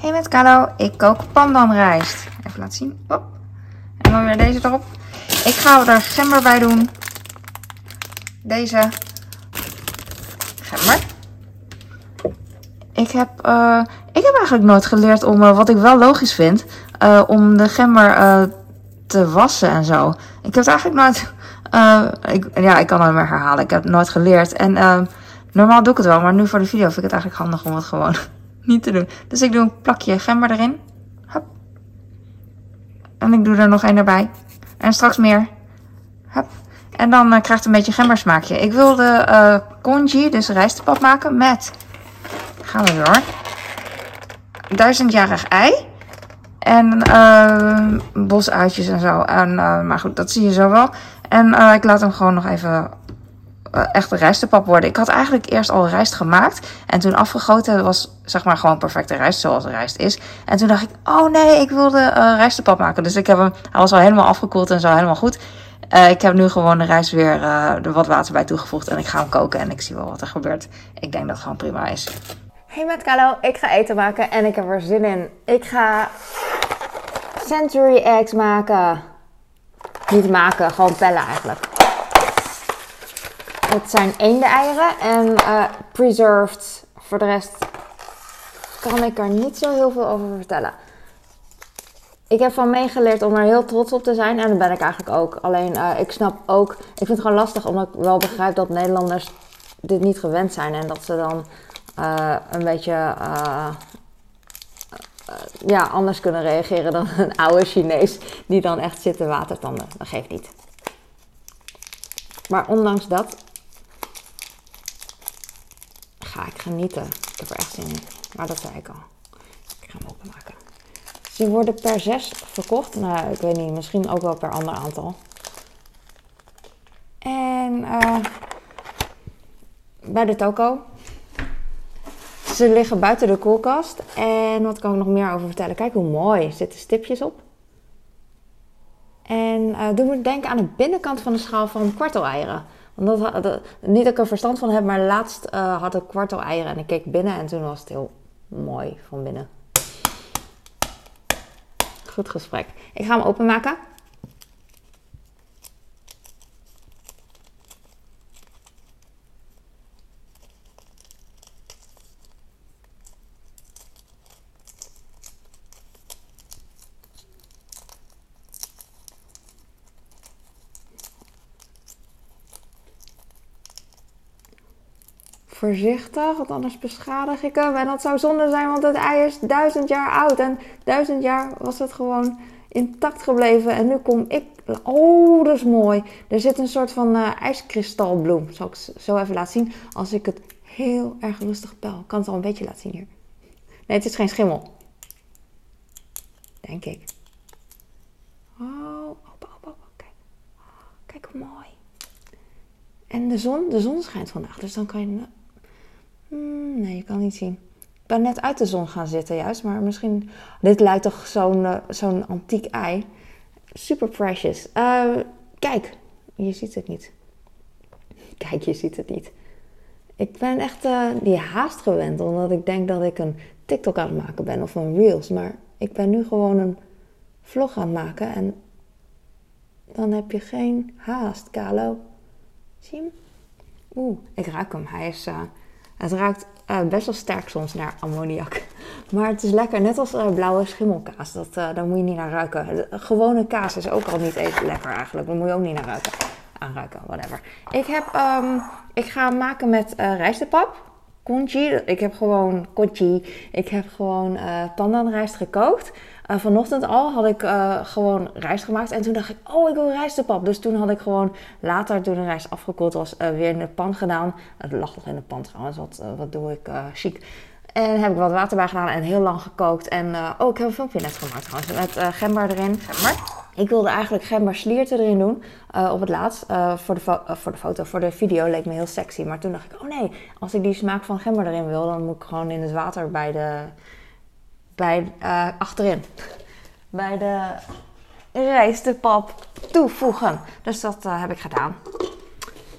Hey met Carlo, ik kook pandanrijst. Even laten zien. Hop. En dan weer deze erop. Ik ga er gember bij doen. Deze gember. Ik heb, uh, ik heb eigenlijk nooit geleerd om, uh, wat ik wel logisch vind, uh, om de gember te wassen en zo. Ik heb het eigenlijk nooit, ik, ja, ik kan het maar herhalen. Ik heb het nooit geleerd. En normaal doe ik het wel, maar nu voor de video vind ik het eigenlijk handig om het gewoon niet te doen. Dus ik doe een plakje gember erin. En ik doe er nog één erbij. En straks meer. En dan uh, krijgt het een beetje gembersmaakje. Ik wilde uh, congee, dus rijstepap maken met... Gaan we door. Duizendjarig ei. En uh, bosuitjes en zo. En, maar goed, dat zie je zo wel. En ik laat hem gewoon nog even echt rijstepap worden. Ik had eigenlijk eerst al rijst gemaakt. En toen afgegoten. Was zeg maar gewoon perfecte rijst zoals rijst is. En toen dacht ik, oh nee, ik wilde uh, rijstepap maken. Dus ik heb hem, hij was al helemaal afgekoeld en zo helemaal goed. Uh, ik heb nu gewoon de rijst weer er wat water bij toegevoegd. En ik ga hem koken en ik zie wel wat er gebeurt. Ik denk dat het gewoon prima is. Hey met Carlo, ik ga eten maken en ik heb er zin in. Ik ga century eggs maken. Niet maken, gewoon pellen eigenlijk. Het zijn eenden-eieren en uh, preserved. Voor de rest kan ik er niet zo heel veel over vertellen. Ik heb van meegeleerd om er heel trots op te zijn. En dat ben ik eigenlijk ook. Alleen uh, ik snap ook. Ik vind het gewoon lastig omdat ik wel begrijp dat Nederlanders dit niet gewend zijn. En dat ze dan uh, een beetje ja, anders kunnen reageren dan een oude Chinees. Die dan echt zit te watertanden. Dat geeft niet. Maar ondanks dat ik genieten. Ik heb er echt zin in. Maar dat zei ik al. Ik ga hem openmaken. Ze worden per 6 verkocht. Nou, ik weet niet. Misschien ook wel per ander aantal. En uh, bij de toko. Ze liggen buiten de koelkast. En wat kan ik nog meer over vertellen? Kijk hoe mooi. Er zitten stipjes op. En uh, doe me denken aan de binnenkant van de schaal van kwarteleieren. Dat, niet dat ik er verstand van heb, maar laatst uh, had ik kwartel eieren en ik keek binnen en toen was het heel mooi van binnen. Goed gesprek. Ik ga hem openmaken. Voorzichtig, want anders beschadig ik hem. En dat zou zonde zijn, want het ei is duizend jaar oud. En duizend jaar was het gewoon intact gebleven. En nu kom ik... Oh, dat is mooi. Er zit een soort van uh, ijskristalbloem. Zal ik zo even laten zien. Als ik het heel erg rustig pel. Ik kan het al een beetje laten zien hier. Nee, het is geen schimmel. Denk ik. Oh, opa, opa, Kijk. Kijk hoe mooi. En de zon, de zon schijnt vandaag. Dus dan kan je nee, je kan niet zien. Ik ben net uit de zon gaan zitten juist, maar misschien... Dit lijkt toch zo'n uh, zo'n antiek ei. Super precious. Uh, kijk, je ziet het niet. Kijk, je ziet het niet. Ik ben echt uh, die haast gewend, omdat ik denk dat ik een TikTok aan het maken ben of een Reels. Maar ik ben nu gewoon een vlog aan het maken en dan heb je geen haast, Kalo. Zie je hem? Oeh, ik ruik hem. Hij is... Het ruikt uh, best wel sterk soms naar ammoniak. Maar het is lekker, net als uh, blauwe schimmelkaas. Dat, uh, daar moet je niet naar ruiken. Gewone kaas is ook al niet even lekker eigenlijk. Daar moet je ook niet naar ruiken. Aanruiken, whatever. Ik, heb, um, ik ga maken met rijstepap. Congee. Ik heb gewoon congee. Ik heb gewoon pandanrijst gekookt. Uh, vanochtend al had ik uh, gewoon rijst gemaakt. En toen dacht ik, oh, ik wil rijstepap. Dus toen had ik gewoon later, toen de rijst afgekoeld was, uh, weer in de pan gedaan. Het lag nog in de pan trouwens. Wat, wat doe ik chic. En heb ik wat water bij gedaan en heel lang gekookt. En oh, ik heb een filmpje net gemaakt trouwens. Met gember erin. Gember. Ik wilde eigenlijk gember slierten erin doen. op het laatst. voor, de voor de foto, voor de video leek me heel sexy. Maar toen dacht ik, oh nee, als ik die smaak van gember erin wil, dan moet ik gewoon in het water bij de bij, uh, achterin. Bij de rijstepap toevoegen. Dus dat uh, heb ik gedaan.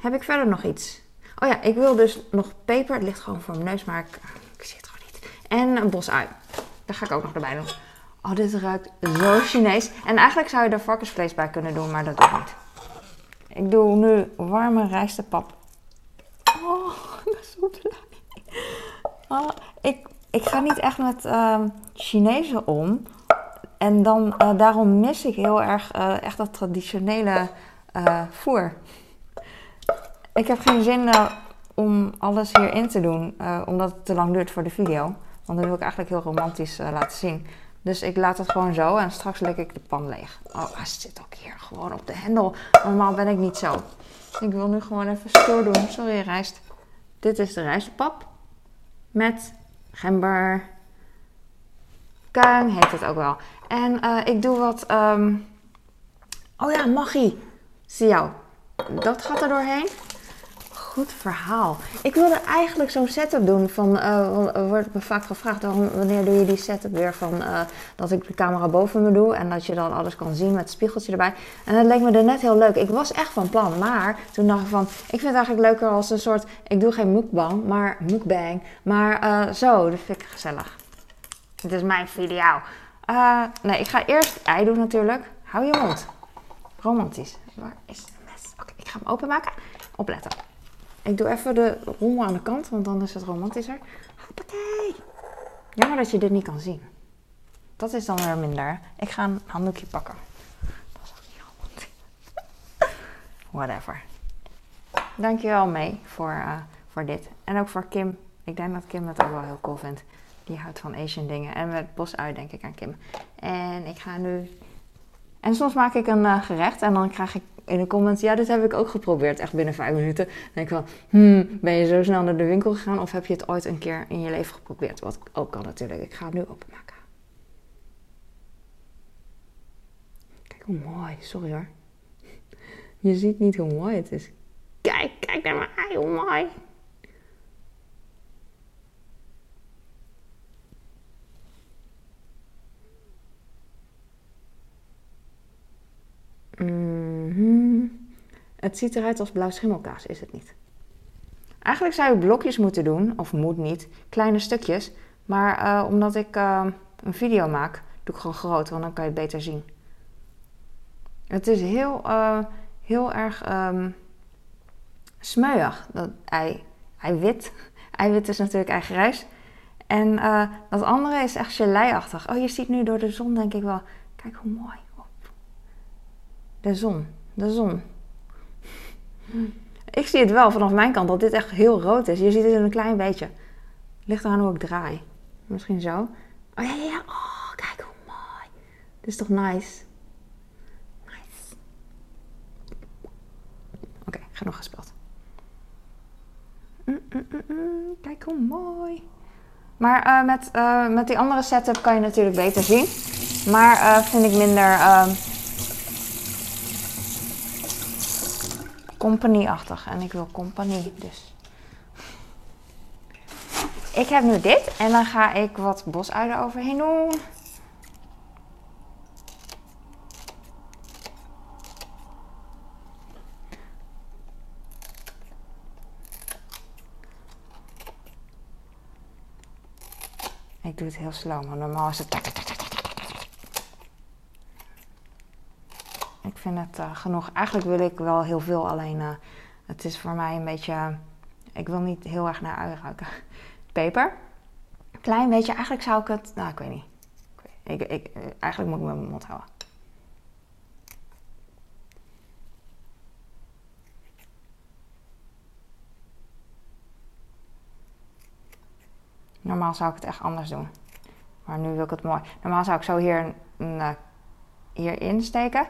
Heb ik verder nog iets? Oh ja, ik wil dus nog peper. Het ligt gewoon voor mijn neus, maar ik, ik zie het gewoon niet. En een bos ui. Daar ga ik ook nog erbij doen. Oh, dit ruikt zo Chinees. En eigenlijk zou je er varkensvlees bij kunnen doen, maar dat doe ik niet. Ik doe nu warme rijstepap. Oh, ik ben. Oh, ik, ik ga niet echt met uh, Chinezen om. En dan, uh, daarom mis ik heel erg uh, echt dat traditionele uh, voer. Ik heb geen zin om alles hierin te doen, omdat het te lang duurt voor de video. Want dan wil ik eigenlijk heel romantisch laten zien. Dus ik laat het gewoon zo en straks lik ik de pan leeg. Oh, hij zit ook hier gewoon op de hendel. Normaal ben ik niet zo. Ik wil nu gewoon even stoer doen. Sorry, rijst. Dit is de rijstpap. Met gember. Kuin heet het ook wel. En uh, ik doe wat... Um... Oh ja, magie. Zie jou. Dat gaat er doorheen goed verhaal. Ik wilde eigenlijk zo'n setup doen van, uh, wordt me vaak gevraagd, wanneer doe je die setup weer van uh, dat ik de camera boven me doe en dat je dan alles kan zien met het spiegeltje erbij. En dat leek me er net heel leuk. Ik was echt van plan, maar toen dacht ik van, ik vind het eigenlijk leuker als een soort, ik doe geen mukbang, maar mukbang, maar uh, zo, dat vind ik gezellig. Het is mijn video. nee, ik ga eerst ei doen natuurlijk. Hou je mond. Romantisch. Waar is de mes? Oké, ik ga hem openmaken. Opletten. Ik doe even de rommel aan de kant, want dan is het romantischer. Hoppatee! Jammer dat je dit niet kan zien. Dat is dan weer minder. Ik ga een handdoekje pakken. Dat is ook niet romantisch. Whatever. Dankjewel mee voor, uh, voor dit. En ook voor Kim. Ik denk dat Kim het ook wel heel cool vindt. Die houdt van Asian dingen. En met bos uit denk ik aan Kim. En ik ga nu... En soms maak ik een uh, gerecht en dan krijg ik in de comments, ja, dit heb ik ook geprobeerd, echt binnen vijf minuten. Dan denk ik van, hmm, ben je zo snel naar de winkel gegaan of heb je het ooit een keer in je leven geprobeerd? Wat ook kan natuurlijk. Ik ga het nu openmaken. Kijk hoe mooi, sorry hoor. Je ziet niet hoe mooi het is. Kijk, kijk naar mijn ei, hoe mooi. Mm Het ziet eruit als blauw schimmelkaas, is het niet? Eigenlijk zou je blokjes moeten doen, of moet niet, kleine stukjes. Maar uh, omdat ik uh, een video maak, doe ik gewoon groot, want dan kan je het beter zien. Het is heel, uh, heel erg um, smeuig, dat ei, eiwit. Eiwit is natuurlijk eigenrijs. En dat andere is echt geleiachtig. Oh, je ziet nu door de zon denk ik wel, kijk hoe mooi. De zon. De zon. Ik zie het wel vanaf mijn kant dat dit echt heel rood is. Je ziet het een klein beetje. Ligt eraan hoe ik draai. Misschien zo. Oh ja, ja, ja. Oh, kijk hoe mooi. Dit is toch nice? Nice. Oké, genoeg gespeeld. Mm, mm, mm, kijk hoe mooi. Maar uh, met, uh, met die andere setup kan je natuurlijk beter zien. Maar uh, vind ik minder company-achtig. En ik wil compagnie, dus. Ik heb nu dit en dan ga ik wat bosuien overheen doen. Ik doe het heel slow, maar normaal is het Ik vind het uh, genoeg. Eigenlijk wil ik wel heel veel, alleen uh, het is voor mij een beetje. ik wil niet heel erg naar ui ruiken. Peper. Klein beetje. Eigenlijk zou ik het. Nou, ik weet niet. Ik, ik, eigenlijk moet ik mijn mond houden. Normaal zou ik het echt anders doen. Maar nu wil ik het mooi. Normaal zou ik zo hier, een, een, hierin steken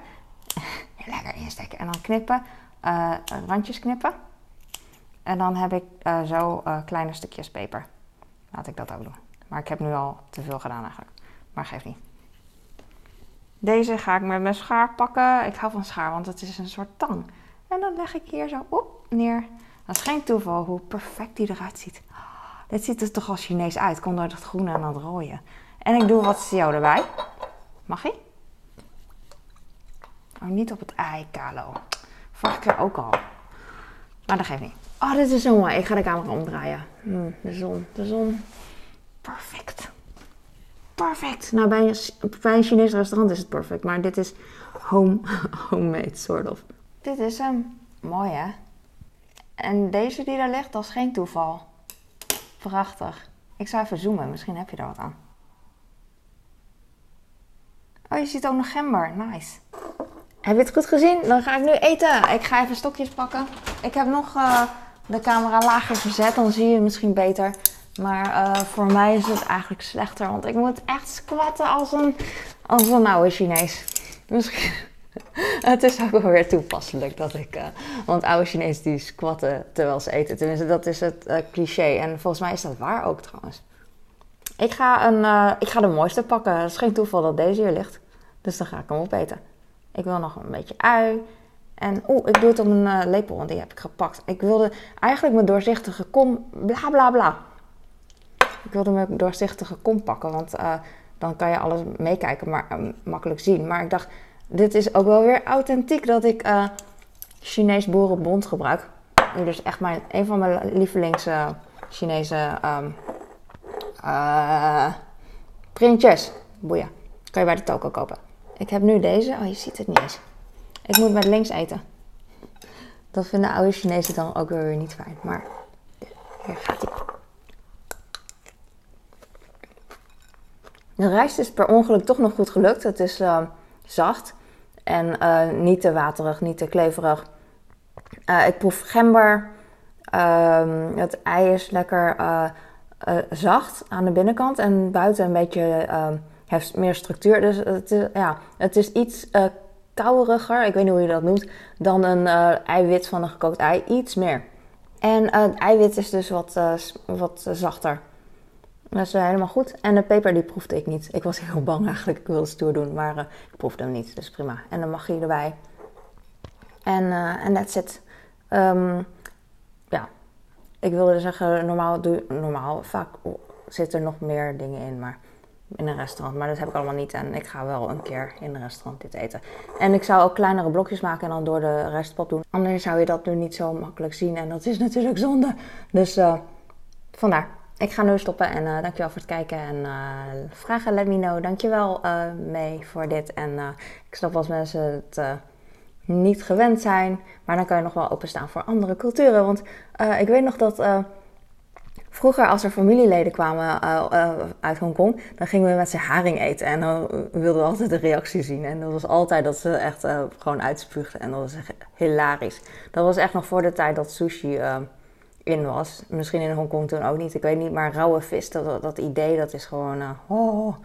lekker insteken. En dan knippen, uh, randjes knippen. En dan heb ik uh, zo kleine stukjes peper. Laat ik dat ook doen. Maar ik heb nu al te veel gedaan eigenlijk. Maar geeft niet. Deze ga ik met mijn schaar pakken. Ik hou van schaar, want het is een soort tang. En dan leg ik hier zo op neer. Dat is geen toeval hoe perfect die eruit ziet. dit ziet er toch als Chinees uit. Komt door dat groene en dat rode. En ik doe wat CEO erbij. Mag je? Oh, niet op het ei, Kalo. Vorige keer ook al. Maar dat geeft niet. Oh, dit is zo mooi. Ik ga de camera omdraaien. Hmm, de zon, de zon. Perfect. perfect. Nou, bij een, bij een Chinees restaurant is het perfect. Maar dit is home, homemade, sort of. Dit is hem. Mooi, hè? En deze die daar ligt, dat is geen toeval. Prachtig. Ik zou even zoomen, misschien heb je er wat aan. Oh, je ziet ook nog gember. Nice. Heb je het goed gezien? Dan ga ik nu eten. Ik ga even stokjes pakken. Ik heb nog uh, de camera lager verzet, dan zie je het misschien beter. Maar uh, voor mij is het eigenlijk slechter, want ik moet echt squatten als een, als een oude Chinees. Misschien. het is ook wel weer toepasselijk dat ik. Uh, want oude Chinezen die squatten terwijl ze eten. Tenminste, dat is het cliché. En volgens mij is dat waar ook trouwens. Ik ga, een, ik ga de mooiste pakken. Het is geen toeval dat deze hier ligt. Dus dan ga ik hem opeten. Ik wil nog een beetje ui. En oeh, ik doe het op een lepel, want die heb ik gepakt. Ik wilde eigenlijk mijn doorzichtige kom. Bla bla bla. Ik wilde mijn doorzichtige kom pakken, want dan kan je alles meekijken, maar makkelijk zien. Maar ik dacht, dit is ook wel weer authentiek dat ik Chinees boerenbond gebruik. Dus echt mijn, een van mijn lievelings Chinese uh, printjes. Boeien. Kan je bij de toko kopen. Ik heb nu deze. Oh, je ziet het niet eens. Ik moet met links eten. Dat vinden oude Chinezen dan ook weer niet fijn. Maar hier gaat hij. De rijst is per ongeluk toch nog goed gelukt. Het is uh, zacht en uh, niet te waterig, niet te kleverig. Uh, ik proef gember. Um, het ei is lekker zacht aan de binnenkant en buiten een beetje heeft meer structuur. Dus het is, ja, het is iets kouderiger, ik weet niet hoe je dat noemt, dan een eiwit van een gekookt ei. Iets meer. En het eiwit is dus wat, wat zachter. Dat is helemaal goed. En de peper die proefde ik niet. Ik was heel bang eigenlijk. Ik wilde stoer doen, maar uh, ik proefde hem niet. Dus prima. En dan mag je erbij. En uh, en that's it. Um, ja. Ik wilde zeggen, normaal, doe, normaal vaak zit er nog meer dingen in. Maar in een restaurant. Maar dat heb ik allemaal niet. En ik ga wel een keer in een restaurant dit eten. En ik zou ook kleinere blokjes maken en dan door de restpop doen. Anders zou je dat nu niet zo makkelijk zien. En dat is natuurlijk zonde. Dus uh, vandaar ik ga nu stoppen en uh, dankjewel voor het kijken en uh, vragen, let me know. Dankjewel mee voor dit. En ik snap als mensen het niet gewend zijn, maar dan kan je nog wel openstaan voor andere culturen. Want ik weet nog dat vroeger als er familieleden kwamen uit Hongkong, dan gingen we met ze haring eten. En dan wilden we altijd de reactie zien. En dat was altijd dat ze echt gewoon uitspuugden. En dat was echt hilarisch. Dat was echt nog voor de tijd dat sushi in was. Misschien in Hongkong toen ook niet, ik weet niet. Maar rauwe vis, dat, dat idee, dat is gewoon... Uh, oh.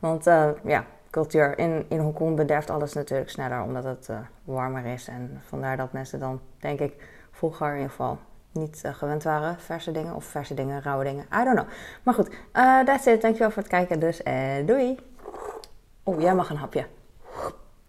Want uh, ja, cultuur in, in Hongkong bederft alles natuurlijk sneller omdat het uh, warmer is. En vandaar dat mensen dan, denk ik, vroeger in ieder geval niet gewend waren. Verse dingen of verse dingen, rauwe dingen. I don't know. Maar goed, that's it. Dankjewel voor het kijken dus. doei! Oh, jij mag een hapje.